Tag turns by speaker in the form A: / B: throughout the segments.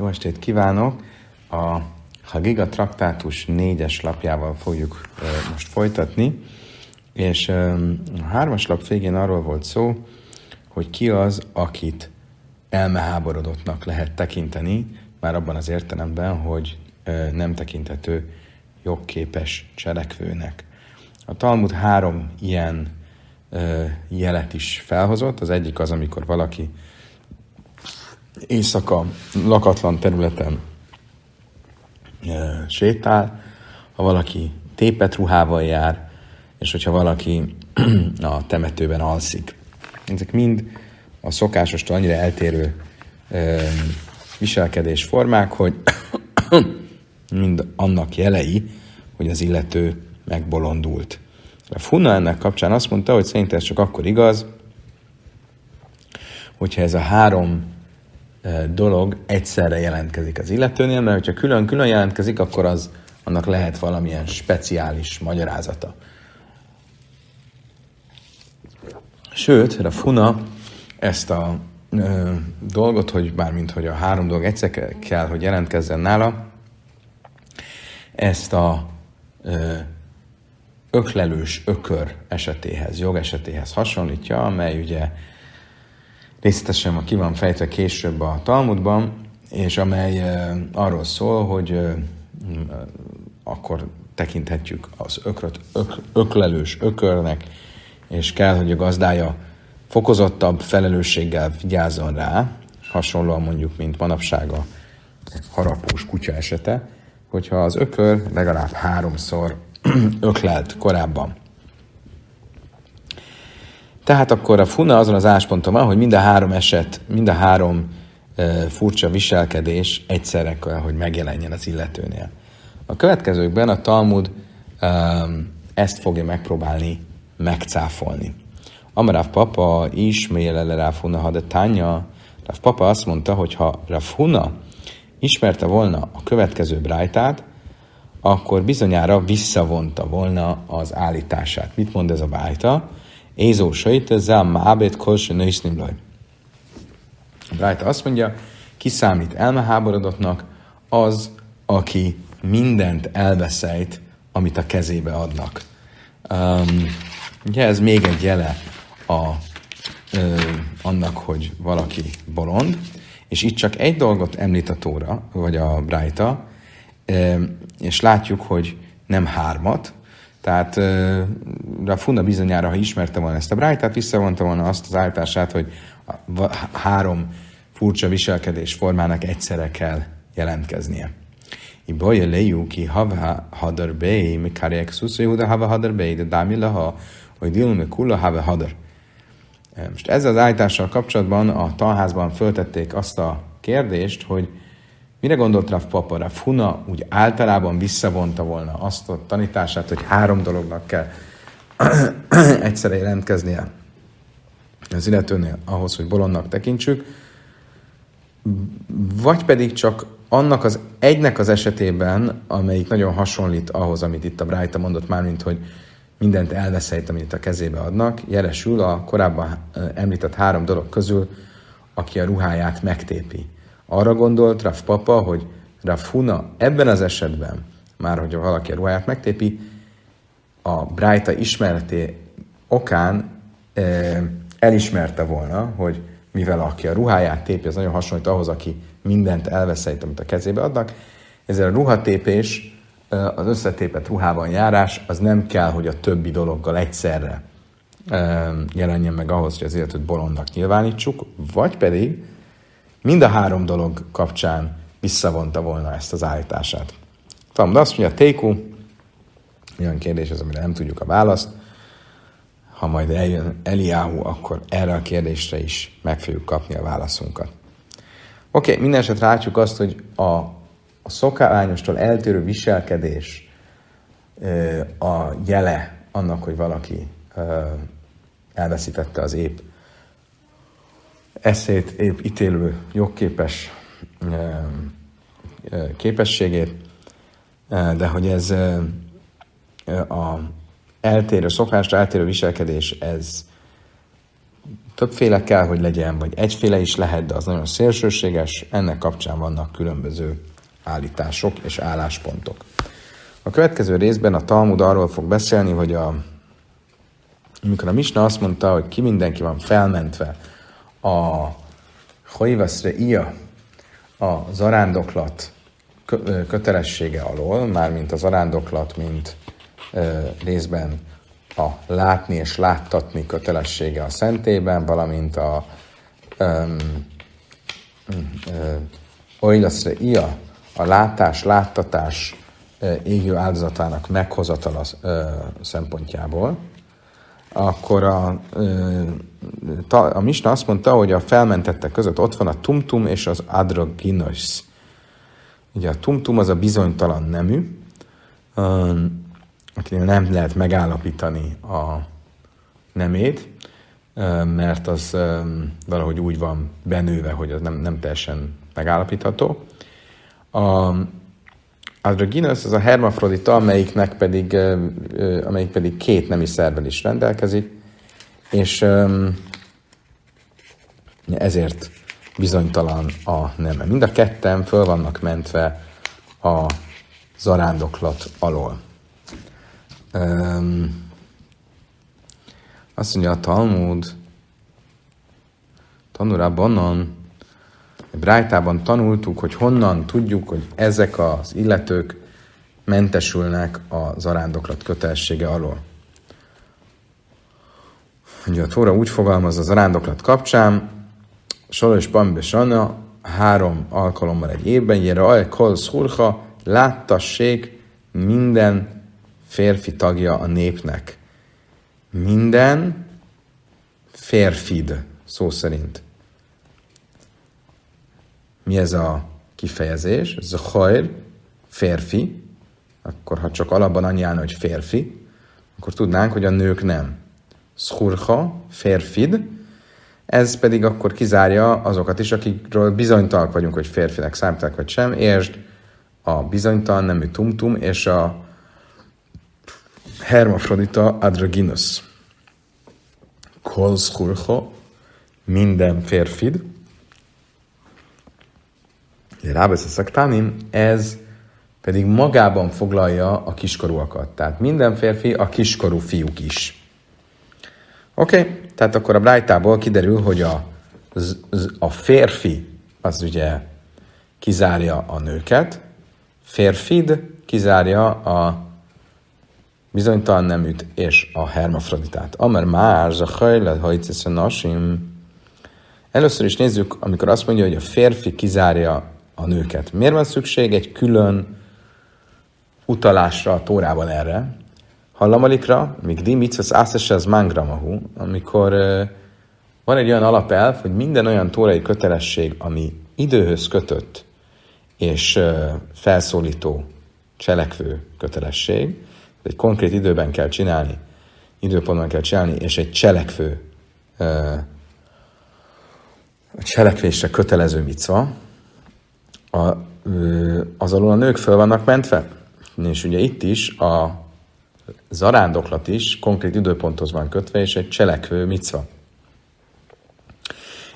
A: Jó estét kívánok! A Hagiga traktátus négyes lapjával fogjuk most folytatni, és a hármas lap végén arról volt szó, hogy ki az, akit elmeháborodottnak lehet tekinteni, már abban az értelemben, hogy nem tekintető jogképes cselekvőnek. A Talmud három ilyen jelet is felhozott. Az egyik az, amikor valaki éjszaka lakatlan területen sétál, ha valaki tépet ruhával jár, és hogyha valaki a temetőben alszik. Ezek mind a szokásostól annyira eltérő e, viselkedés formák, hogy mind annak jelei, hogy az illető megbolondult. A Funa ennek kapcsán azt mondta, hogy szerint ez csak akkor igaz, hogyha ez a három dolog egyszerre jelentkezik az illetőnél, mert hogyha külön-külön jelentkezik, akkor az annak lehet valamilyen speciális magyarázata. Sőt, a Funa ezt a ö, dolgot, hogy bármint, hogy a három dolog egyszer kell, hogy jelentkezzen nála, ezt a ö, öklelős ökör esetéhez, jog esetéhez hasonlítja, amely ugye részletesen ki van fejtve később a Talmudban, és amely arról szól, hogy akkor tekinthetjük az ökröt ök, öklelős ökörnek, és kell, hogy a gazdája fokozottabb felelősséggel vigyázzon rá, hasonlóan mondjuk, mint manapság a harapós kutya esete, hogyha az ökör legalább háromszor öklelt korábban. Tehát akkor a funa azon az ásponton van, hogy mind a három eset, mind a három e, furcsa viselkedés egyszerre kell, hogy megjelenjen az illetőnél. A következőkben a Talmud e, ezt fogja megpróbálni megcáfolni. Amarav papa is mélele ráfuna, ha de tánya, Rav papa azt mondta, hogy ha Rafuna ismerte volna a következő brájtát, akkor bizonyára visszavonta volna az állítását. Mit mond ez a bájta? Ézó sajta, zá mábét kolse nősznimlaj. Brájta azt mondja, ki számít elmeháborodottnak, az, aki mindent elveszejt, amit a kezébe adnak. Um, ugye ez még egy jele a, ö, annak, hogy valaki bolond, és itt csak egy dolgot említ a Tóra, vagy a Brájta, és látjuk, hogy nem hármat, tehát a Funda bizonyára, ha ismerte volna ezt a brájtát, visszavonta volna azt az állítását, hogy három furcsa viselkedés formának egyszerre kell jelentkeznie. I boje lejú ki hava hadar bej, mi karják szusza Júda hava hadar bej, de dámi laha, hogy dilme kula hava hadar. Most ezzel az állítással kapcsolatban a talházban föltették azt a kérdést, hogy Mire gondolt Rav Papa? Rav Huna úgy általában visszavonta volna azt a tanítását, hogy három dolognak kell egyszerre jelentkeznie az illetőnél ahhoz, hogy bolondnak tekintsük, vagy pedig csak annak az egynek az esetében, amelyik nagyon hasonlít ahhoz, amit itt a Brájta mondott már, mint hogy mindent elveszejt, amit a kezébe adnak, jelesül a korábban említett három dolog közül, aki a ruháját megtépi. Arra gondolt Raf Papa, hogy Raf Huna ebben az esetben, már hogy valaki a ruháját megtépi, a Brájta ismereté okán e, elismerte volna, hogy mivel aki a ruháját tépi, az nagyon hasonlít ahhoz, aki mindent elveszeit, amit a kezébe adnak, ezzel a ruhatépés, e, az összetépet ruhában járás, az nem kell, hogy a többi dologgal egyszerre e, jelenjen meg ahhoz, hogy az életet bolondnak nyilvánítsuk, vagy pedig mind a három dolog kapcsán visszavonta volna ezt az állítását. De azt mondja, Téku, olyan kérdés ez, amire nem tudjuk a választ, ha majd eljön Eliáhu, akkor erre a kérdésre is meg fogjuk kapni a válaszunkat. Oké, okay, minden esetre látjuk azt, hogy a, a szokványostól eltérő viselkedés a jele annak, hogy valaki elveszítette az épp eszét, épp ítélő, jogképes képességét, de hogy ez a eltérő szokásra, eltérő viselkedés, ez többféle kell, hogy legyen, vagy egyféle is lehet, de az nagyon szélsőséges, ennek kapcsán vannak különböző állítások és álláspontok. A következő részben a Talmud arról fog beszélni, hogy a, amikor a Misna azt mondta, hogy ki mindenki van felmentve a Hoivaszre Ia, a zarándoklat kötelessége alól, mármint a zarándoklat, mint részben a látni és láttatni kötelessége a szentében, valamint a um, Oilaszre ia, a látás, láttatás égő áldozatának meghozatala szempontjából, akkor a, a Misna azt mondta, hogy a felmentettek között ott van a tumtum és az adroginos. Ugye a tumtum az a bizonytalan nemű, akinél nem lehet megállapítani a nemét, mert az valahogy úgy van benőve, hogy az nem, nem teljesen megállapítható. A Androgynous az a hermafrodita, amelyiknek pedig, amelyik pedig két nemi szervel is rendelkezik, és ezért bizonytalan a neme. Mind a ketten föl vannak mentve a zarándoklat alól. Azt mondja a Talmud, tanulában, Brájtában tanultuk, hogy honnan tudjuk, hogy ezek az illetők mentesülnek a zarándoklat kötelessége alól. Ugye a Tóra úgy fogalmaz a zarándoklat kapcsán, Sora és Bambi Sana három alkalommal egy évben, jére aj kol szurha, láttassék minden férfi tagja a népnek. Minden férfid, szó szerint. Mi ez a kifejezés? Zahajr, férfi. Akkor ha csak alapban annyi állna, hogy férfi, akkor tudnánk, hogy a nők nem. Szurha, férfid, ez pedig akkor kizárja azokat is, akikről bizonytalan vagyunk, hogy férfinek számítanak vagy sem. Értsd a bizonytalan nemű tumtum és a Hermafrodita androgynous. Kol szurho, minden férfid. Rábesz a szaktánim, ez pedig magában foglalja a kiskorúakat. Tehát minden férfi, a kiskorú fiúk is. Oké, okay? tehát akkor a Brájtából kiderül, hogy a, a férfi az ugye kizárja a nőket, férfid kizárja a bizonytalan neműt és a hermafroditát. Amer már a hajle hajcisz nasim. Először is nézzük, amikor azt mondja, hogy a férfi kizárja a nőket. Miért van szükség egy külön utalásra a Tórában erre? Hallamalikra, míg dimicas ászese az mangramahu, amikor van egy olyan alapelv, hogy minden olyan tórai kötelesség, ami időhöz kötött és felszólító cselekvő kötelesség, egy konkrét időben kell csinálni, időpontban kell csinálni, és egy cselekvő, a cselekvésre kötelező micva, a, az alól a nők föl vannak mentve. És ugye itt is a zarándoklat is konkrét időponthoz van kötve, és egy cselekvő micva.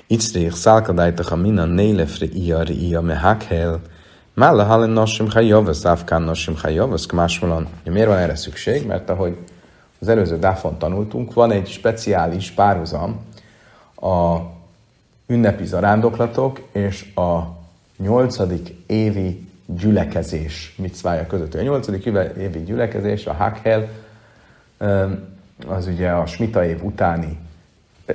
A: Itzrich szálkadájtak a minan nélefre iari ia mehakhel, Mála halin nosim hajjavaz, afkán nosim hajjavaz, máshol Miért van erre szükség? Mert ahogy az előző dáfon tanultunk, van egy speciális párhuzam a ünnepi zarándoklatok és a nyolcadik évi gyülekezés micvája között. A nyolcadik évi gyülekezés, a Hakhel, az ugye a Smita év utáni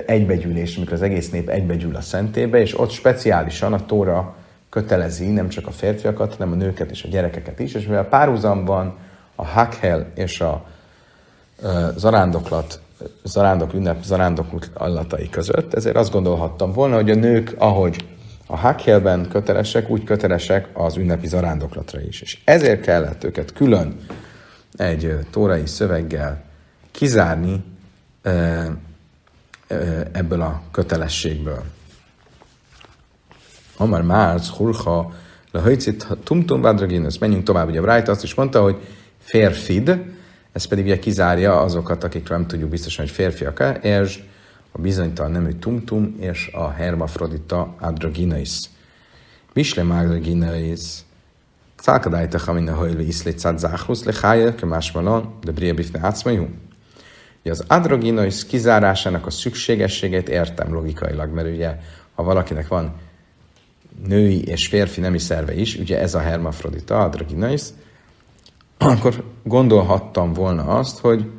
A: egybegyűlés, amikor az egész nép egybegyűl a szentébe, és ott speciálisan a Tóra kötelezi nem csak a férfiakat, hanem a nőket és a gyerekeket is, és mivel párhuzamban a hakhel és a zarándoklat, zarándok ünnep, zarándok allatai között, ezért azt gondolhattam volna, hogy a nők, ahogy a hakhelben kötelesek, úgy kötelesek az ünnepi zarándoklatra is. És ezért kellett őket külön egy tórai szöveggel kizárni ebből a kötelességből. Amar Márc, Hurha, Lehajcit, Tumtum, Vadraginus. Menjünk tovább. Ugye Bright azt is mondta, hogy férfid, ez pedig ugye kizárja azokat, akikről nem tudjuk biztosan, hogy férfiak-e, és a bizonytalan nemű tumtum és a hermafrodita androgynais. Misle androgynais, Szálkadájtach, amin a hajlő iszlét szád záhrusz, le hája, kemásmalon, de bria bifne átszmajú. Az androgynais kizárásának a szükségességét értem logikailag, mert ugye, ha valakinek van női és férfi nemi szerve is, ugye ez a hermafrodita, androgynais, akkor gondolhattam volna azt, hogy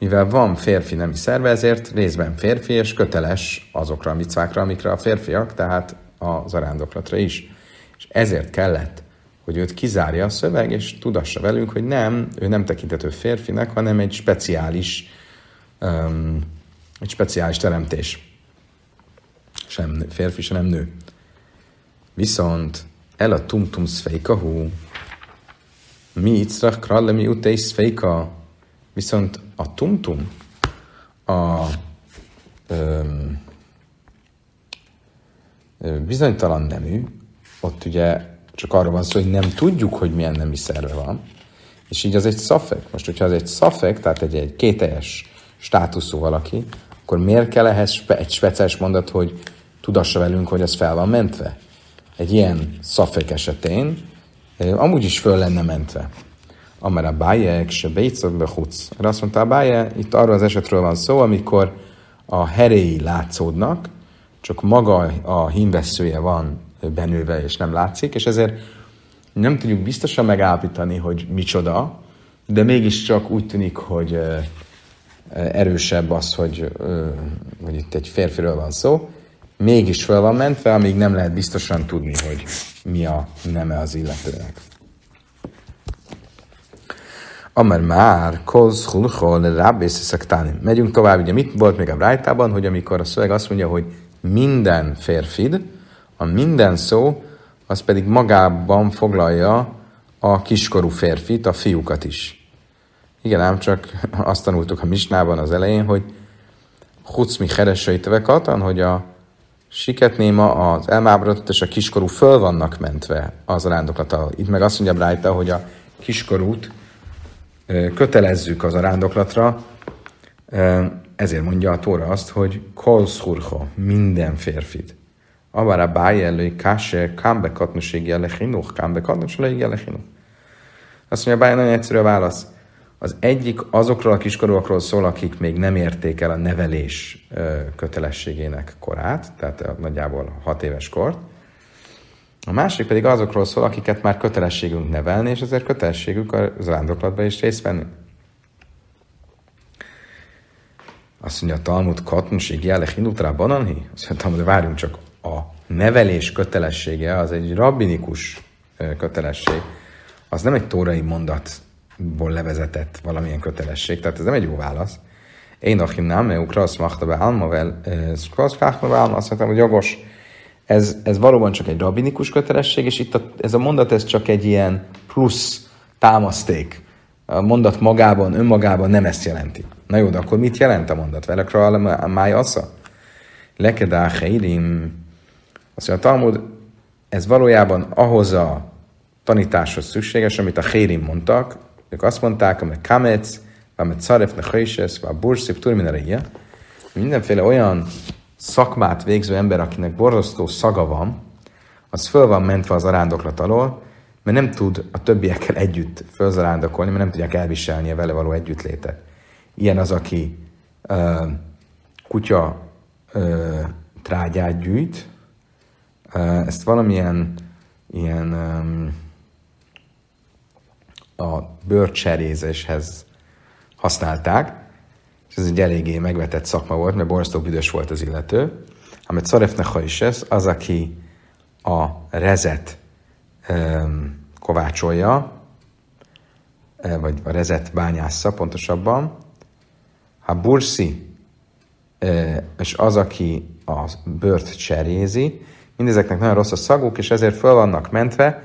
A: mivel van férfi nemi szerve, ezért részben férfi, és köteles azokra a micvákra, amikre a férfiak, tehát a zarándoklatra is. És ezért kellett, hogy őt kizárja a szöveg, és tudassa velünk, hogy nem, ő nem tekintető férfinek, hanem egy speciális, um, egy speciális teremtés. Sem férfi, sem nő. Viszont el a tumtum szfejkahú, mi itzrach kralle mi utei szfejka, viszont a tumtum, a um, bizonytalan nemű, ott ugye csak arról van szó, hogy nem tudjuk, hogy milyen nemi szerve van, és így az egy szafek. Most, hogyha az egy szafek, tehát egy, egy kételjes státuszú valaki, akkor miért kell ehhez egy speciális mondat, hogy tudassa velünk, hogy az fel van mentve? Egy ilyen szafek esetén amúgy is föl lenne mentve. Amár a bájek se bécok be huc. Erre azt mondta a báje, itt arról az esetről van szó, amikor a heréi látszódnak, csak maga a hímveszője van benőve és nem látszik, és ezért nem tudjuk biztosan megállapítani, hogy micsoda, de mégiscsak úgy tűnik, hogy erősebb az, hogy, hogy itt egy férfiről van szó, mégis fel van mentve, amíg nem lehet biztosan tudni, hogy mi a neme az illetőnek. Amar már, koz hulchol rábész szektánim. Megyünk tovább, ugye mit volt még a brájtában, hogy amikor a szöveg azt mondja, hogy minden férfid, a minden szó, az pedig magában foglalja a kiskorú férfit, a fiúkat is. Igen, ám csak azt tanultuk a misnában az elején, hogy Hucmi Heresei Katan, hogy a siketnéma, az elmábrodott és a kiskorú föl vannak mentve az arándoklata. Itt meg azt mondja Brájta, hogy a kiskorút kötelezzük az arándoklatra, ezért mondja a Tóra azt, hogy kolszurho, minden férfit. Avar a báj káse, kámbe katnuség jele hinuch, kámbe katnuség jele hinuch. Azt mondja, báj nagyon egyszerű a válasz. Az egyik azokról a kiskorúakról szól, akik még nem érték el a nevelés kötelességének korát, tehát nagyjából hat éves kort. A másik pedig azokról szól, akiket már kötelességünk nevelni, és ezért kötelességük az rándoklatban is részt venni. Azt mondja a Talmud, katnuség jele hinutra bananhi? Azt mondja, Talmud, várjunk csak, a nevelés kötelessége az egy rabbinikus kötelesség, az nem egy tórai mondatból levezetett valamilyen kötelesség, tehát ez nem egy jó válasz. Én achim nem, ukra azt machta be álmavel, azt mondtam, hogy jogos, ez, ez valóban csak egy rabbinikus kötelesség, és itt a, ez a mondat ez csak egy ilyen plusz támaszték. A mondat magában, önmagában nem ezt jelenti. Na jó, de akkor mit jelent a mondat? Velekra a máj assza? Lekedá heirim azt mondja, a Talmud, ez valójában ahhoz a tanításhoz szükséges, amit a Hérim mondtak. Ők azt mondták, amit kamec, amit szaref ne hajses, vagy burszip turminareje, mindenféle olyan szakmát végző ember, akinek borzasztó szaga van, az föl van mentve az arándoklat alól, mert nem tud a többiekkel együtt fölzarándokolni, mert nem tudják elviselni a vele való együttlétet. Ilyen az, aki uh, kutya uh, trágyát gyűjt, ezt valamilyen ilyen um, a bőrcserézéshez használták, és ez egy eléggé megvetett szakma volt, mert borzasztó büdös volt az illető. Amit Szarefnecha is ez, az, aki a rezet um, kovácsolja, vagy a rezet bányásza pontosabban. Ha burszi, és az, aki a bőrt cserézi, mindezeknek nagyon rossz a szaguk, és ezért föl vannak mentve,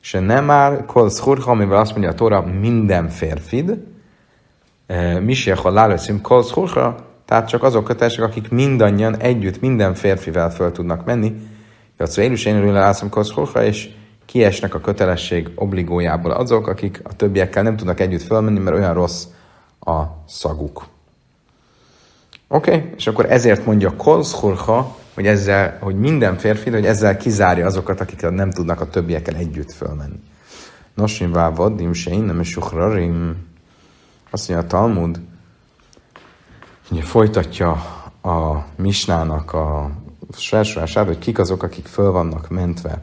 A: és nem már kol szurha, amivel azt mondja a Tóra, minden férfid, e, Misiach a lálőszim kol szurha, tehát csak azok kötelesek, akik mindannyian együtt minden férfivel föl tudnak menni. Jatszó én is én örülne látom kol és kiesnek a kötelesség obligójából azok, akik a többiekkel nem tudnak együtt fölmenni, mert olyan rossz a szaguk. Oké, okay? és akkor ezért mondja kolszholha, hogy ezzel, hogy minden férfi, hogy ezzel kizárja azokat, akik nem tudnak a többiekkel együtt fölmenni. Nosim vávadim se nem is Azt mondja a Talmud, ugye folytatja a Misnának a sorsolását, hogy kik azok, akik föl vannak mentve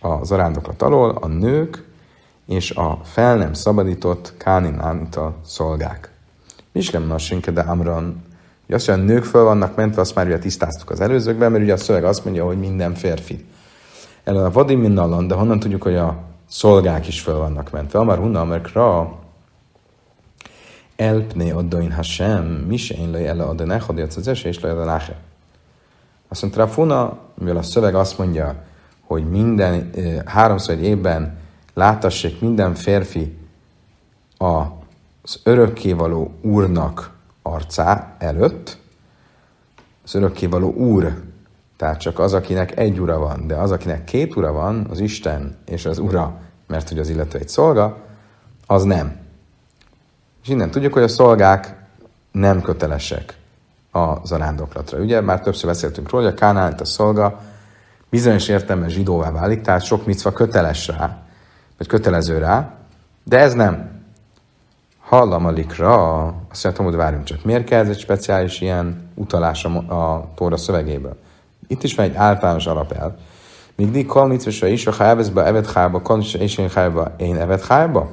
A: a zarándoklat alól, a nők és a fel nem szabadított káninánita szolgák. Miskem nasinke de Amran, hogy azt, hogy a nők föl vannak mentve, azt már ugye tisztáztuk az előzőkben, mert ugye a szöveg azt mondja, hogy minden férfi. El a vadim de honnan tudjuk, hogy a szolgák is föl vannak mentve. Amar hunna, mert elpné addain Hashem, mi se én le ele adda nechadjatsz az esés le a Azt mondta, Funa, mivel a szöveg azt mondja, hogy minden eh, háromszor egy évben látassék minden férfi az örökkévaló úrnak arcá előtt, az örökkévaló úr, tehát csak az, akinek egy ura van, de az, akinek két ura van, az Isten és az ura, mert hogy az illető egy szolga, az nem. És innen tudjuk, hogy a szolgák nem kötelesek a zarándoklatra. Ugye már többször beszéltünk róla, hogy a Kánán, a szolga bizonyos értelme zsidóvá válik, tehát sok micva köteles rá, vagy kötelező rá, de ez nem. Hallamalikra, azt mondtam, hogy várjunk csak. Miért kell ez egy speciális ilyen utalás a, Tóra szövegéből? Itt is van egy általános alapelv. Míg di kol mitzvesra is, ha evezbe evet hájba, kol és én hájba, én evet hájba?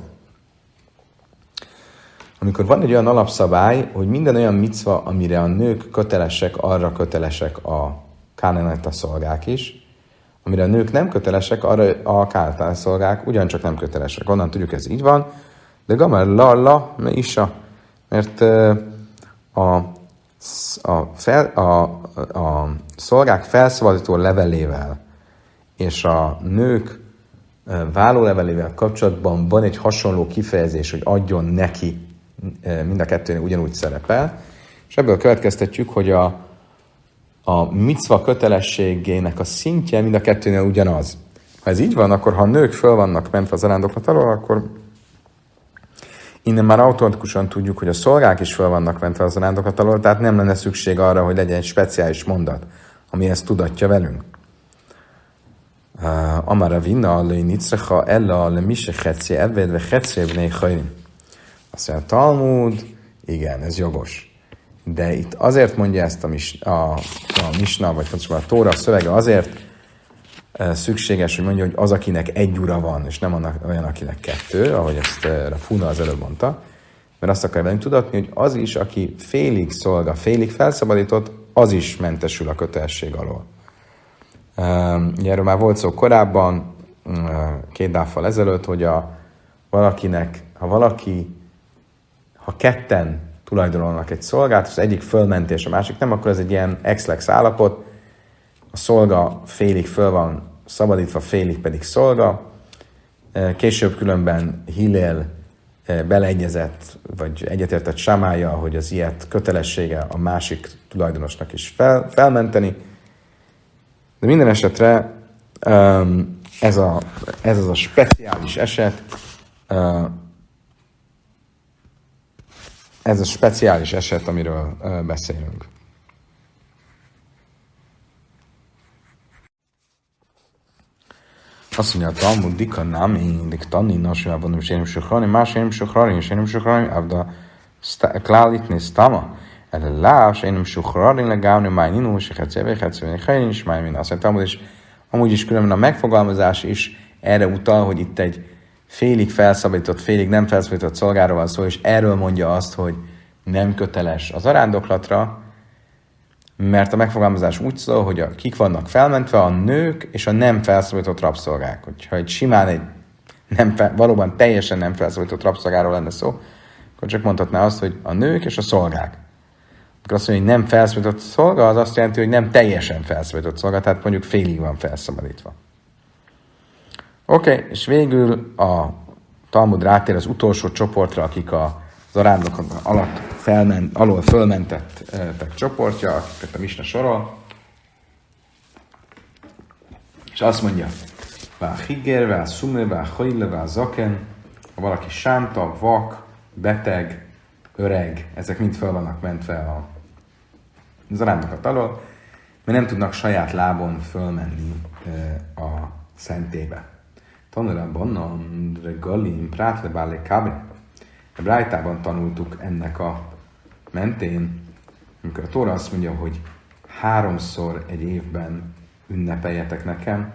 A: Amikor van egy olyan alapszabály, hogy minden olyan micva, amire a nők kötelesek, arra kötelesek a káneneta szolgák is, amire a nők nem kötelesek, arra a káneneta szolgák ugyancsak nem kötelesek. Onnan tudjuk, ez így van, de gamar lalla, me isa, mert a, a, fel, a, a szolgák felszabadító levelével és a nők vállólevelével kapcsolatban van egy hasonló kifejezés, hogy adjon neki, mind a kettőnél ugyanúgy szerepel, és ebből következtetjük, hogy a, a micva kötelességének a szintje mind a kettőnél ugyanaz. Ha ez így van, akkor ha a nők föl vannak mentve az arándoklat alól, akkor innen már automatikusan tudjuk, hogy a szolgák is föl vannak mentve az arándoklat alól, tehát nem lenne szükség arra, hogy legyen egy speciális mondat, ami ezt tudatja velünk. Amara vinna le nicrecha ella le mise chetzi eved ve chetzi bnei Azt mondja, Talmud, igen, ez jogos. De itt azért mondja ezt a, mis, a, a misna, vagy a Tóra szövege, azért szükséges, hogy mondja, hogy az, akinek egy ura van, és nem annak, olyan, akinek kettő, ahogy ezt a Funa az előbb mondta, mert azt akar velünk tudatni, hogy az is, aki félig szolga, félig felszabadított, az is mentesül a kötelesség alól. Ugye erről már volt szó korábban, két dáffal ezelőtt, hogy a, valakinek, ha valaki, ha ketten tulajdonolnak egy szolgát, az egyik fölmenti, és a másik nem, akkor ez egy ilyen ex állapot, a szolga félig föl van szabadítva, félig pedig szolga. Később különben Hillel beleegyezett, vagy egyetértett Samája, hogy az ilyet kötelessége a másik tulajdonosnak is fel, felmenteni. De minden esetre ez, a, ez az a speciális eset, ez a speciális eset, amiről beszélünk. Azt mondja, a Talmud dika nami, dik tanni nasjában, és én suhrani, más én suhrani, és én suhrani, abda klálit stama. Erre lá, és én suhrani, legávni, máj ninu, és hetszévé, hetszévé, helyen is, máj min. Azt mondja, Talmud, és amúgy is különben a megfogalmazás is erre utal, hogy itt egy félig felszabadított, félig nem felszabadított szolgáról van szó, és erről mondja azt, hogy nem köteles az arándoklatra, mert a megfogalmazás úgy szól, hogy a, kik vannak felmentve, a nők és a nem felszólított rabszolgák. Hogyha egy simán egy nem fel, valóban teljesen nem felszólított rabszolgáról lenne szó, akkor csak mondhatná azt, hogy a nők és a szolgák. Akkor azt mondja, hogy nem felszólított szolga, az azt jelenti, hogy nem teljesen felszólított szolga, tehát mondjuk félig van felszabadítva. Oké, okay, és végül a Talmud rátér az utolsó csoportra, akik a zarándok alatt felment, alól fölmentettek csoportja, akiket a Misna sorol, és azt mondja, Vá higger, vá szume, vá hajle, vá zaken, ha valaki sánta, vak, beteg, öreg, ezek mind fel vannak mentve a zarándokat alól, mert nem tudnak saját lábon fölmenni a szentébe. Tanulra bonnan, regalim, prátle bále kábe. A Brájtában tanultuk ennek a mentén, amikor a Tóra azt mondja, hogy háromszor egy évben ünnepeljetek nekem,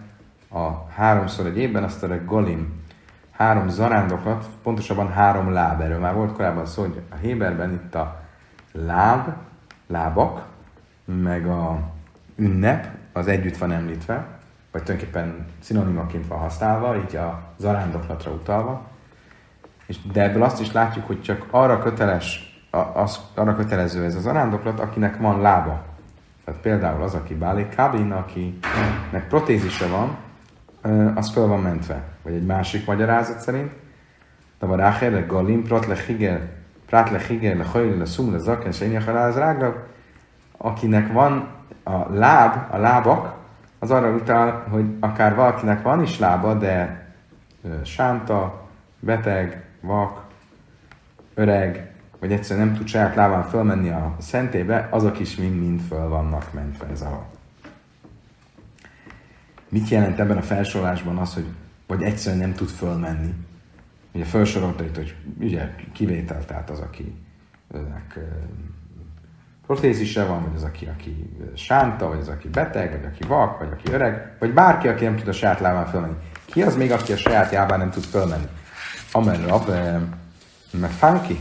A: a háromszor egy évben azt a galim, három zarándokat, pontosabban három láb, erről már volt korábban szó, hogy a Héberben itt a láb, lábak, meg a ünnep, az együtt van említve, vagy tulajdonképpen szinonimaként van használva, így a zarándoklatra utalva. És, de ebből azt is látjuk, hogy csak arra köteles, az, arra kötelező ez az zarándoklat, akinek van lába. Tehát például az, aki bálik kábin, akinek protézise van, az föl van mentve. Vagy egy másik magyarázat szerint, de a rácher, galim, prat le higer, prát le higer, le hajl, le le zaken, se az rágra, akinek van a láb, a lábak, az arra utal, hogy akár valakinek van is lába, de sánta, beteg, vak, öreg, vagy egyszerűen nem tud saját lábán fölmenni a szentébe, azok is mind-mind föl vannak mentve ez a Mit jelent ebben a felsorolásban az, hogy vagy egyszerűen nem tud fölmenni? Ugye felsorolta itt, hogy ugye kivétel, tehát az, aki protézise van, vagy az, aki, aki sánta, vagy az, aki beteg, vagy aki vak, vagy aki öreg, vagy bárki, aki nem tud a saját lábán fölmenni. Ki az még, aki a saját lábán nem tud fölmenni? Amen Rave, meg Fanki.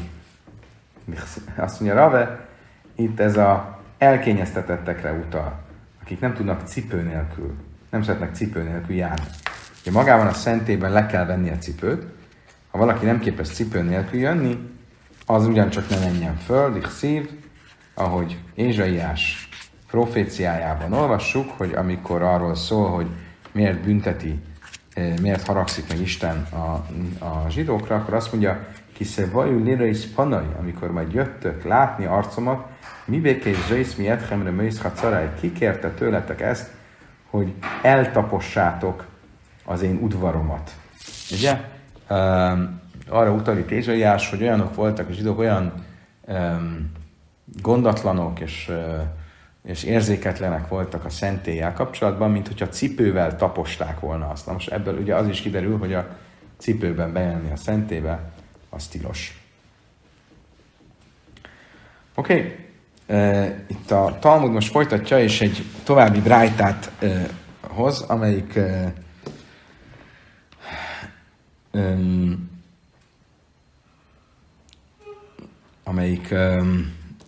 A: Azt mondja Rave, itt ez a elkényeztetettekre utal, akik nem tudnak cipő nélkül nem szeretnek cipő nélkül járni. Ugye magában a szentében le kell venni a cipőt, ha valaki nem képes cipő nélkül jönni, az ugyancsak ne menjen föl, szív, ahogy Ézsaiás proféciájában olvassuk, hogy amikor arról szól, hogy miért bünteti, eh, miért haragszik meg Isten a, a zsidókra, akkor azt mondja, kisze vajú lirais panai, amikor majd jöttök látni arcomat, mi békés zsész mi edhemre möjsz kikérte tőletek ezt, hogy eltapossátok az én udvaromat. Ugye? Um, arra utalít Ézsaiás, hogy olyanok voltak a zsidók, olyan um, gondatlanok és, és érzéketlenek voltak a szentélyel kapcsolatban, mint hogyha cipővel taposták volna azt. Na most ebből ugye az is kiderül, hogy a cipőben bejelni a szentébe, az tilos. Oké, okay itt a Talmud most folytatja, és egy további brájtát hoz, amelyik amelyik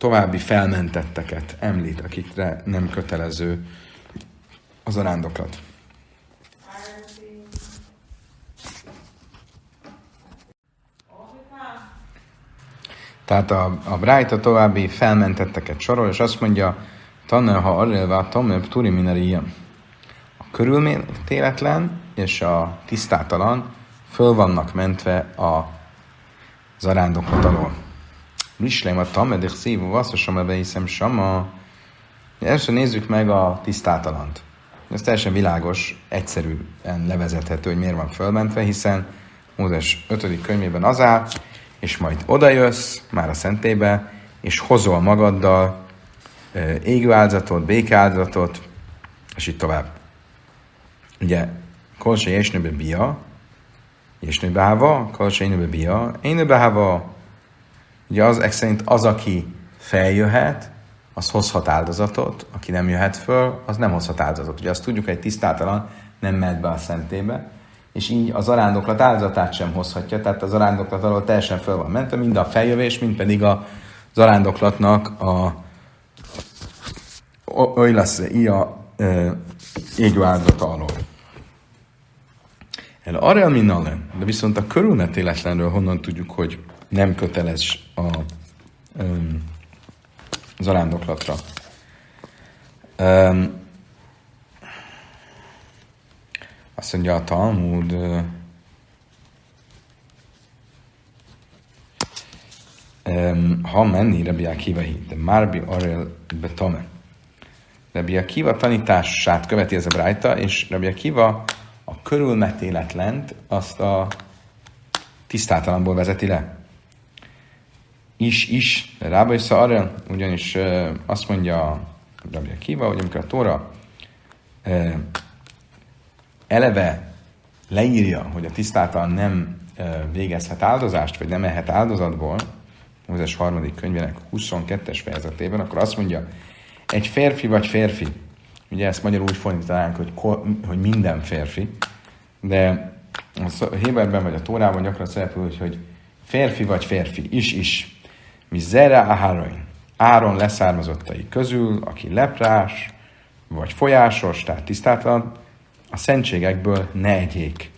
A: további felmentetteket említ, akikre nem kötelező az a rándoklat. Tehát a, a Brájta további felmentetteket sorol, és azt mondja, tanul, ha arrélve tomöbb turi mineria. A körülmétéletlen és a tisztátalan föl vannak mentve a zarándokot alól. Mislém a tamedik szívó vasszosom, ebbe hiszem sama. Első nézzük meg a tisztátalant. Ez teljesen világos, egyszerűen levezethető, hogy miért van fölmentve, hiszen Mózes 5. könyvében az áll, és majd odajössz már a szentébe, és hozol magaddal égő áldozatot, békáldozatot, és így tovább. Ugye, kolse jesnőbe bia, jesnőbe háva, kolse énőbe bia, énőbe háva. Ugye az szerint az, aki feljöhet, az hozhat áldozatot, aki nem jöhet föl, az nem hozhat áldozatot. Ugye azt tudjuk, hogy egy tisztátalan nem mehet be a szentébe, és így az arándoklat áldozatát sem hozhatja, tehát az arándoklat alól teljesen föl van mentve, mind a feljövés, mind pedig a zarándoklatnak a oly lesz a égő áldozata alól. El arra minnalen, de viszont a körülmetéletlenről honnan tudjuk, hogy nem köteles a, um, az arándoklatra. Um, Azt mondja a Talmud, ha menni Rabbi Akiva de Márbi Arel Betame. Rabbi Akiva tanítását követi ez a brájta, és Rabbi Akiva a körülmetéletlent azt a tisztátalanból vezeti le. Is, is, Rába Arel, ugyanis azt mondja Rabbi Akiva, hogy amikor a Tóra eleve leírja, hogy a tisztátalan nem végezhet áldozást, vagy nem ehet áldozatból, Mózes harmadik könyvének 22-es fejezetében, akkor azt mondja, egy férfi vagy férfi, ugye ezt magyarul úgy fordítanánk, hogy, hogy minden férfi, de a Héberben vagy a Tórában gyakran szerepel, hogy férfi vagy férfi, is-is, mi zere aharoin, Áron leszármazottai közül, aki leprás, vagy folyásos, tehát tisztátlan, a szentségekből ne egyék.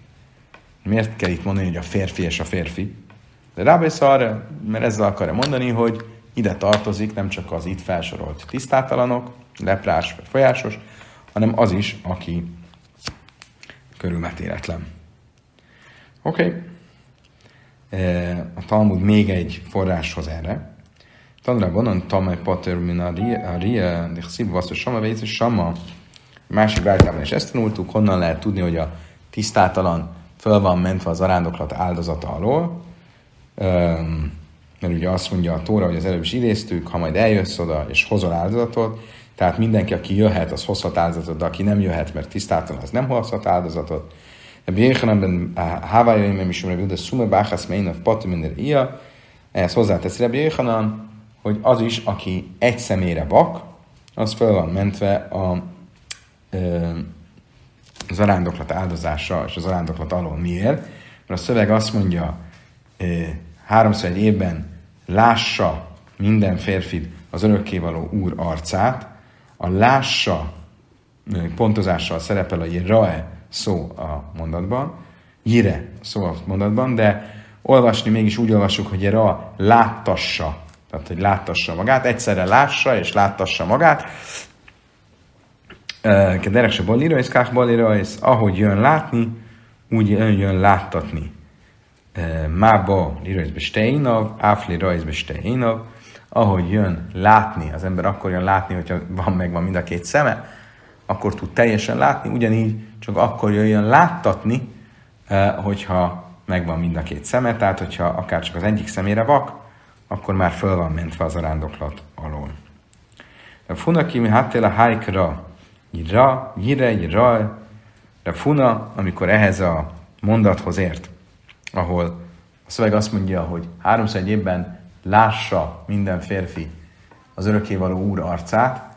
A: Miért kell itt mondani, hogy a férfi és a férfi? De rábész arra, mert ezzel akarja mondani, hogy ide tartozik nem csak az itt felsorolt tisztátalanok, leprás vagy folyásos, hanem az is, aki körülmetéletlen. Oké. Okay. E, a Talmud még egy forráshoz erre. Tanra bonan tamai pater min a ria, de szív vasz, hogy sama vész, sama. Másik váltában is ezt tanultuk, honnan lehet tudni, hogy a tisztátalan föl van mentve az arándoklat áldozata alól. Um, mert ugye azt mondja a Tóra, hogy az előbb is idéztük, ha majd eljössz oda és hozol áldozatot, tehát mindenki, aki jöhet, az hozhat áldozatot, de aki nem jöhet, mert tisztátalan, az nem hozhat áldozatot. Rabbi Jéhananben Hávájaim is Rabbi de Sume Báchász Meinav Patiminer Ia, ehhez hozzátesz Rabbi Jéhanan, hogy az is, aki egy személyre vak, az föl van mentve a, az arándoklat áldozása és az arándoklat alól. Miért? Mert a szöveg azt mondja, háromszor egy évben lássa minden férfi az örökkévaló úr arcát, a lássa pontozással szerepel a rae szó a mondatban, jire szó a mondatban, de olvasni mégis úgy olvasjuk, hogy ra láttassa, tehát hogy láttassa magát, egyszerre lássa és láttassa magát. Kederek se balira, és kák balira, és ahogy jön látni, úgy jön láttatni. Mába lirajzbe steinav, áfli rajzbe steinav, ahogy jön látni, az ember akkor jön látni, hogyha van meg van mind a két szeme, akkor tud teljesen látni, ugyanígy csak akkor jöjjön láttatni, eh, hogyha megvan mind a két szeme, tehát hogyha akár csak az egyik szemére vak, akkor már föl van mentve az arándoklat alól. A funaki mi a hájkra, ra, jire, ra, de funa, amikor ehhez a mondathoz ért, ahol a szöveg azt mondja, hogy háromszor egy évben lássa minden férfi az örökkévaló úr arcát,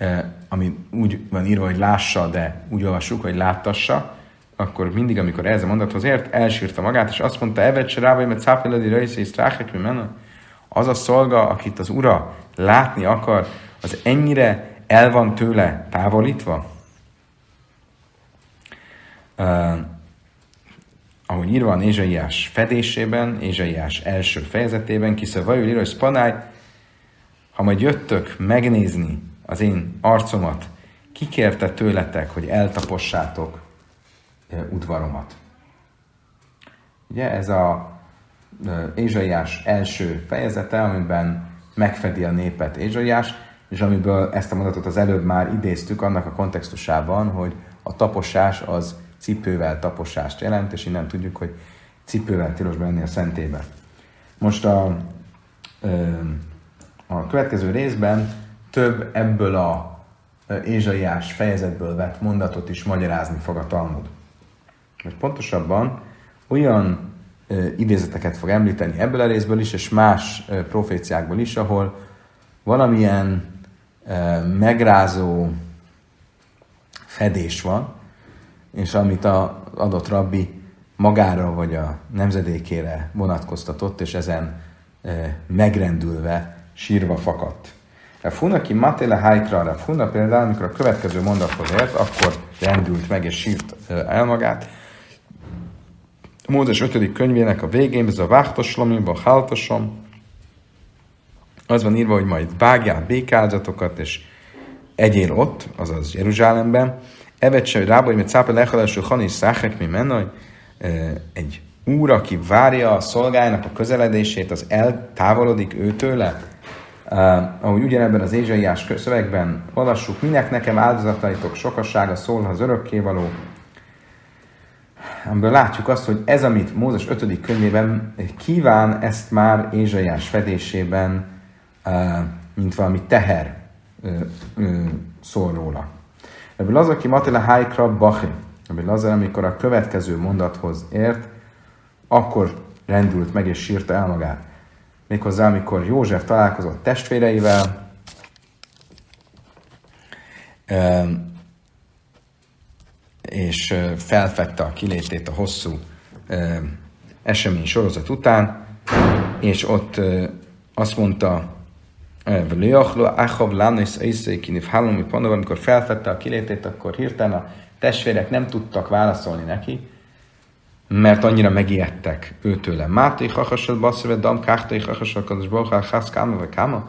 A: Eh, ami úgy van írva, hogy lássa, de úgy olvassuk, hogy láttassa, akkor mindig, amikor ez a mondathoz ért, elsírta magát, és azt mondta, Evet se rávaj, mert szápeledi rajszé, mi Az a szolga, akit az ura látni akar, az ennyire el van tőle távolítva? Uh, ahogy írva a Ézsaiás fedésében, Ézsaiás első fejezetében, kisze vajul írva, hogy spanáj, ha majd jöttök megnézni az én arcomat, kikérte tőletek, hogy eltapossátok udvaromat. Ugye ez a Ézsaiás első fejezete, amiben megfedi a népet Ézsaiás, és amiből ezt a mondatot az előbb már idéztük annak a kontextusában, hogy a taposás az cipővel taposást jelent, és innen tudjuk, hogy cipővel tilos benni a szentébe. Most a, a következő részben több ebből a Ézsaiás fejezetből vett mondatot is magyarázni fog a Talmud. Vagy pontosabban olyan idézeteket fog említeni ebből a részből is, és más proféciákból is, ahol valamilyen megrázó fedés van, és amit az adott rabbi magára vagy a nemzedékére vonatkoztatott, és ezen megrendülve sírva fakadt. Funa ki Matele Haikra, Funa például, amikor a következő mondathoz ért, akkor rendült meg és sírt el magát. Mózes 5. könyvének a végén, ez a vágtoslom, a háltosom, az van írva, hogy majd vágjál békáldatokat, és egyél ott, azaz Jeruzsálemben, Evet se, rába, hogy cápa lehalású hani száhek mi menaj, egy úr, aki várja a szolgájának a közeledését, az eltávolodik őtőle, Uh, ahogy ugyanebben az Ézsaiás szövegben olvassuk, minek nekem áldozataitok sokassága szól az örökkévaló. Amiből látjuk azt, hogy ez, amit Mózes 5. könyvében kíván, ezt már Ézsaiás fedésében, uh, mint valami teher szól róla. Ebből az, aki Matila Haikra Bachi, ebből az, amikor a következő mondathoz ért, akkor rendült meg és sírta el magát. Méghozzá, amikor József találkozott testvéreivel, és felfedte a kilétét a hosszú esemény sorozat után, és ott azt mondta, amikor felfedte a kilétét, akkor hirtelen a testvérek nem tudtak válaszolni neki, mert annyira megijedtek őtőle. Máté hachasad basszöve dam káhtai hachasad kadas bohá hász káma vagy káma?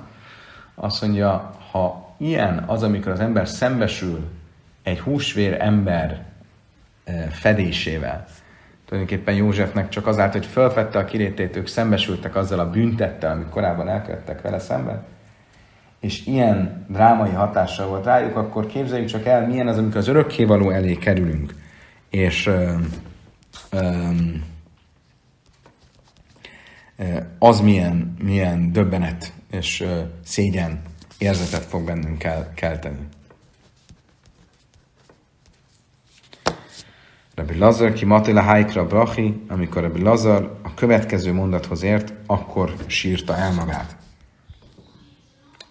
A: Azt mondja, ha ilyen az, amikor az ember szembesül egy húsvér ember fedésével, tulajdonképpen Józsefnek csak azáltal, hogy felfedte a kilétét, ők szembesültek azzal a büntettel, amit korábban elkövettek vele szemben, és ilyen drámai hatással volt rájuk, akkor képzeljük csak el, milyen az, amikor az örökkévaló elé kerülünk, és ö, az milyen, milyen döbbenet és szégyen érzetet fog bennünk kell, kelteni. Rabbi Lazar ki Matila Haikra Brachi, amikor Rabbi Lazar a következő mondathoz ért, akkor sírta el magát.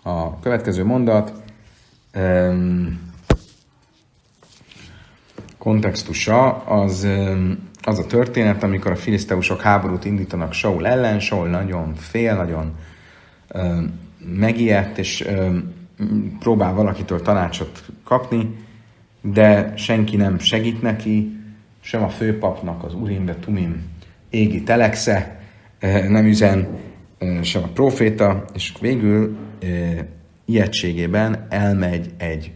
A: A következő mondat um, kontextusa az, um, az a történet, amikor a filiszteusok háborút indítanak Saul ellen, Saul nagyon fél, nagyon um, megijedt, és um, próbál valakitől tanácsot kapni, de senki nem segít neki, sem a főpapnak az Urim de Tumim égi telexe nem üzen, sem a proféta, és végül ijegységében elmegy egy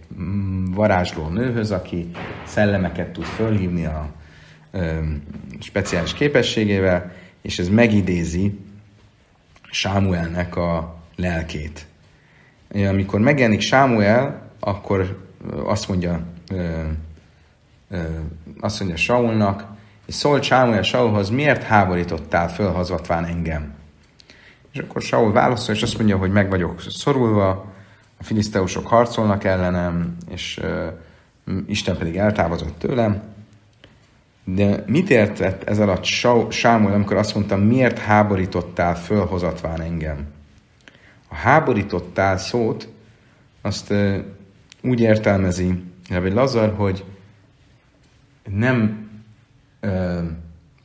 A: varázsló nőhöz, aki szellemeket tud fölhívni a speciális képességével, és ez megidézi Sámuelnek a lelkét. Amikor megjelenik Sámuel, akkor azt mondja azt mondja Saulnak, és szólt Sámuel Saulhoz, miért háborítottál fölhazvatván engem? És akkor Saul válaszol, és azt mondja, hogy meg vagyok szorulva, a filiszteusok harcolnak ellenem, és Isten pedig eltávozott tőlem. De mit értett ez alatt Sámuel, amikor azt mondta, miért háborítottál fölhozatván engem? A háborítottál szót azt úgy értelmezi Rabbi Lazar, hogy nem ö,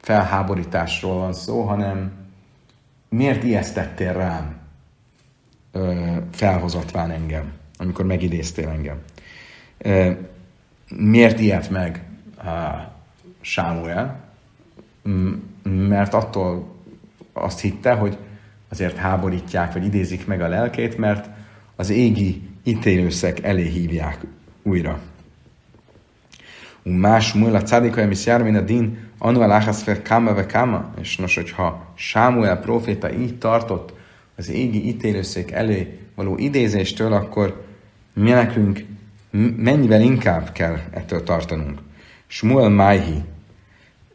A: felháborításról van szó, hanem miért ijesztettél rám ö, felhozatván engem, amikor megidéztél engem. Miért ilyet meg Sámuel? Mert attól azt hitte, hogy azért háborítják, vagy idézik meg a lelkét, mert az égi ítélőszek elé hívják újra más múl a cádika, emisz jár, a din, anu aláhász fel kama ve kama. És nos, hogyha Sámuel proféta így tartott az égi ítélőszék elé való idézéstől, akkor mi nekünk mennyivel inkább kell ettől tartanunk. Smuel Májhi.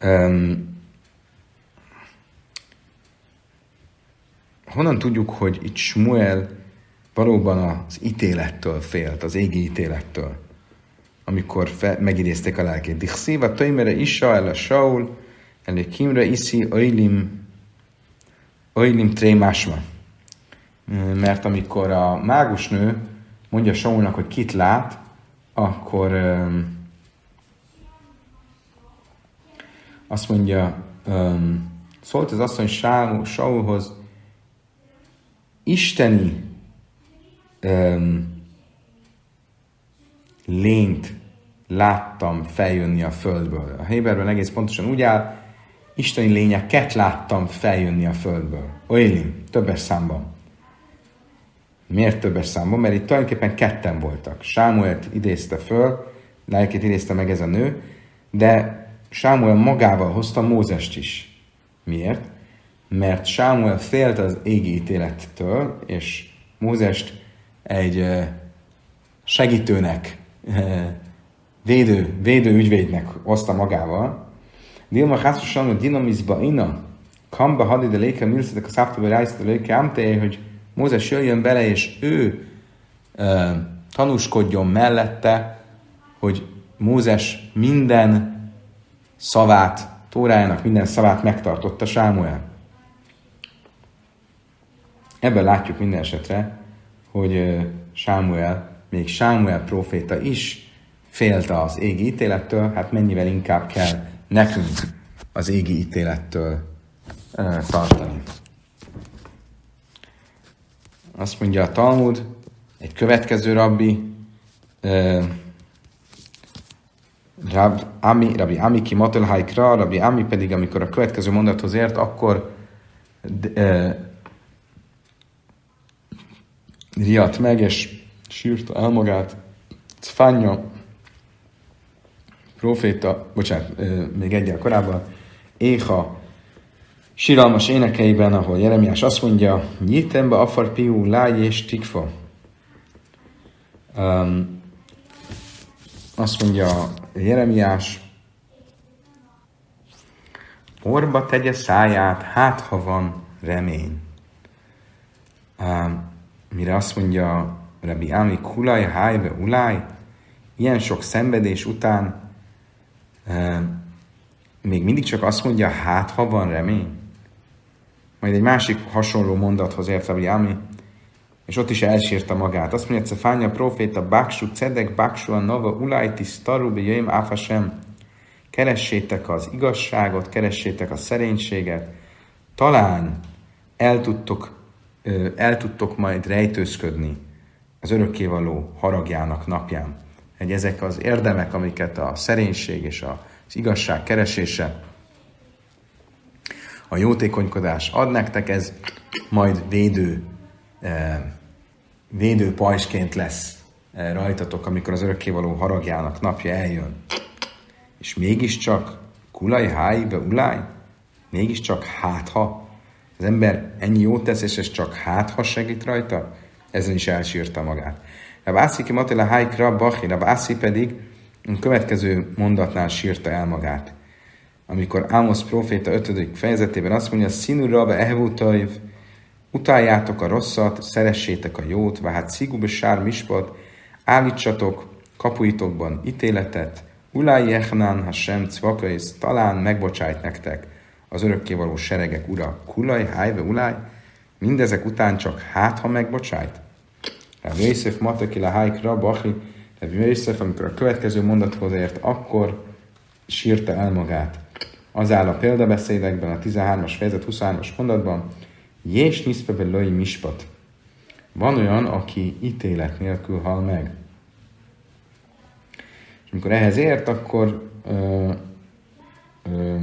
A: Um, honnan tudjuk, hogy itt Smuel valóban az ítélettől félt, az égi ítélettől? amikor fe, megidézték a lelkét. Dichszíva töjmere isa el a Saul, elé kimre iszi oilim, oilim trémásma. Mert amikor a mágusnő mondja Saulnak, hogy kit lát, akkor um, azt mondja, um, szólt az asszony Saulhoz, isteni um, lényt láttam feljönni a földből. A Héberben egész pontosan úgy áll, isteni lényeket láttam feljönni a földből. Oilim, többes számban. Miért többes számban? Mert itt tulajdonképpen ketten voltak. Sámuelt idézte föl, lelkét idézte meg ez a nő, de Sámuel magával hozta Mózest is. Miért? Mert Sámuel félt az égi ítélettől, és Mózest egy segítőnek védő, védő ügyvédnek hozta magával. Dilma hászosan, hogy dinamizba ina, kamba hadi de léke milszetek a száptabai rájszat a léke amte, hogy Mózes jöjjön bele, és ő tanúskodjon mellette, hogy Mózes minden szavát, Tórájának minden szavát megtartotta Sámuel. Ebben látjuk minden esetre, hogy Sámuel, még Sámuel proféta is félte az égi ítélettől, hát mennyivel inkább kell nekünk az égi ítélettől tartani. Azt mondja a Talmud, egy következő rabbi, Rab, Ami, Rabbi Ami ki Matelhaikra, Rabbi Ami pedig, amikor a következő mondathoz ért, akkor de, riadt meg, és sírta el magát. Cfánya, proféta, bocsánat, még egyel korábban, Éha, síralmas énekeiben, ahol Jeremiás azt mondja, Nyitembe afar piú láj és tikfa. Um, azt mondja Jeremiás, orba tegye száját, hát ha van remény. Mire azt mondja Rabbi Ami, kulaj, hájve, ulaj, ilyen sok szenvedés után uh, még mindig csak azt mondja, hát ha van remény. Majd egy másik hasonló mondathoz ért Rabbi Ami, és ott is elsírta magát. Azt mondja, hogy Cefánya proféta, Baksu, Cedek, Baksu, a Nova, Ulajti, Staru, Jöjjm, Áfasem. Keressétek az igazságot, keressétek a szerénységet. Talán el tudtok, el tudtok majd rejtőzködni az örökkévaló haragjának napján. Egy ezek az érdemek, amiket a szerénység és az igazság keresése, a jótékonykodás ad nektek, ez majd védő védő pajsként lesz rajtatok, amikor az örökkévaló haragjának napja eljön. És mégiscsak kulaj, háj, be ulaj, mégiscsak hátha. Az ember ennyi jót tesz, és ez csak hátha segít rajta, ezen is elsírta magát. Rabászi ki Matila Hájkra, Bachi, Rabászi pedig a következő mondatnál sírta el magát. Amikor Ámosz proféta 5. fejezetében azt mondja, Színura, Ehvutajv, Utáljátok a rosszat, szeressétek a jót, hát szigub sár mispat, állítsatok kapuitokban ítéletet, Ulai Echnán, ha sem cvakaisz, talán megbocsájt nektek az örökkévaló seregek ura, kulaj, hájve, ulaj, mindezek után csak hát, ha megbocsájt. Rav Yosef Matakila Hájkra, Bachi, Rav Yosef, amikor a következő mondathoz ért, akkor sírta el magát. Az áll a példabeszédekben, a 13-as fejezet 23-as mondatban, Jés niszpebe löj mispat. Van olyan, aki ítélet nélkül hal meg. És amikor ehhez ért, akkor ö, ö,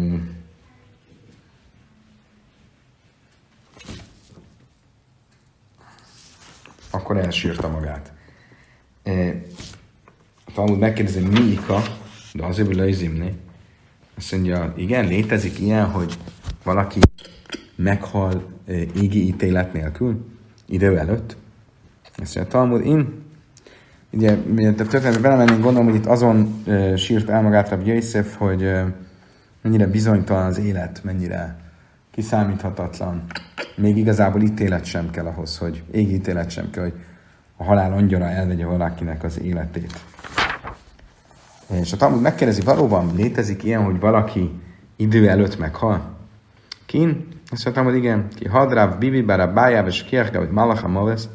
A: akkor elsírta magát. E, Talmud megkérdezi, mi ika, de azért lejzimni. Azt mondja, igen, létezik ilyen, hogy valaki meghal égi ítélet nélkül, idő előtt. Ezt mondja, Talmud, én ugye, miért a történetbe belemennénk, gondolom, hogy itt azon e, sírt el magát Rabbi Yosef, hogy e, mennyire bizonytalan az élet, mennyire kiszámíthatatlan. Még igazából ítélet sem kell ahhoz, hogy égi ítélet sem kell, hogy a halál angyala elvegye valakinek az életét. És a Talmud megkérdezi, valóban létezik ilyen, hogy valaki idő előtt meghal? Kin? Azt mondtam, hogy igen, ki hadráv, bibi, bára bájáv, és kiárka, hogy malacha mavesz.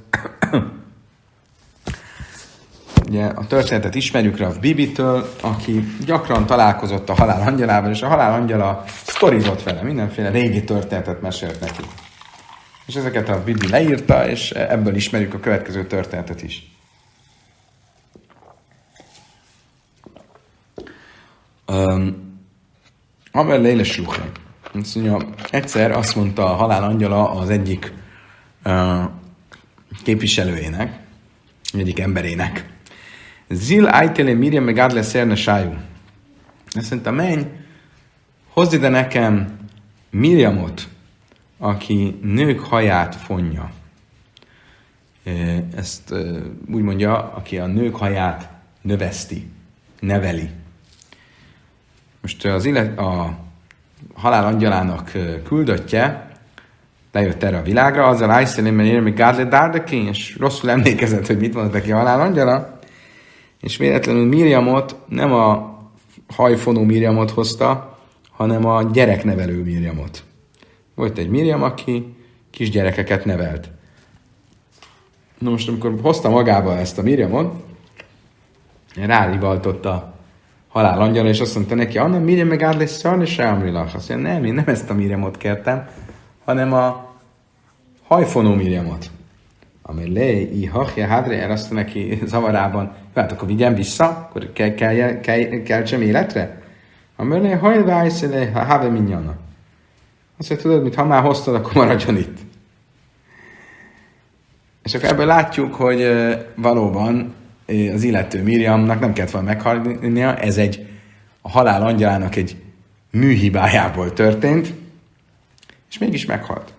A: Ugye a történetet ismerjük Rav Bibitől, aki gyakran találkozott a halál angyalával, és a halál angyala sztorizott vele, mindenféle régi történetet mesélt neki. És ezeket a Bibi leírta, és ebből ismerjük a következő történetet is. Um, Amel Leile azt mondja, egyszer azt mondta a halál angyala az egyik uh, képviselőjének, egyik emberének, Zil Aitele Miriam meg Adle Szerne Sájú. Azt mondta, menj, hozd ide nekem Miriamot, aki nők haját fonja. Ezt úgy mondja, aki a nők haját növeszti, neveli. Most az illet, a halál angyalának küldöttje lejött erre a világra, azzal Ájszelén, mert még Gádle Dárdeké, és rosszul emlékezett, hogy mit mondott neki a halál angyala, és véletlenül Miriamot nem a hajfonó Miriamot hozta, hanem a gyereknevelő Miriamot. Volt egy Miriam, aki kisgyerekeket nevelt. Na most, amikor hozta magába ezt a Miriamot, rárivaltott halál angyala, és azt mondta neki, Anna Miriam meg át lesz szarni se. Azt mondja, nem, én nem ezt a Miriamot kértem, hanem a hajfonó Miriamot. Ami le, i hachja hádre, erre azt neki zavarában, hát akkor vigyen vissza, akkor kell, kell, kell, kell sem életre? Ami le, hajvájsz, le, have minyana. Azt mondja, tudod, mit, ha már hoztad, akkor maradjon itt. És akkor ebből látjuk, hogy valóban az illető Miriamnak nem kellett volna meghalnia, ez egy a halál angyalának egy műhibájából történt, és mégis meghalt.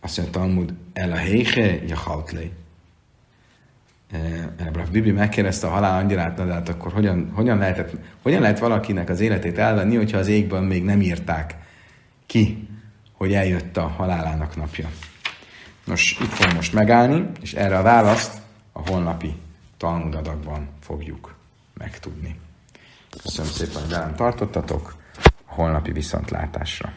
A: Azt mondja Talmud, el a héhe, ja haltlé. Rav Bibi megkérdezte a halál angyalát, de hát akkor hogyan, hogyan, lehetett, hogyan lehet valakinek az életét elvenni, hogyha az égben még nem írták ki, hogy eljött a halálának napja. Nos, itt fogom most megállni, és erre a választ a holnapi Talmud adagban fogjuk megtudni. Köszönöm szépen, hogy velem tartottatok, a holnapi viszontlátásra.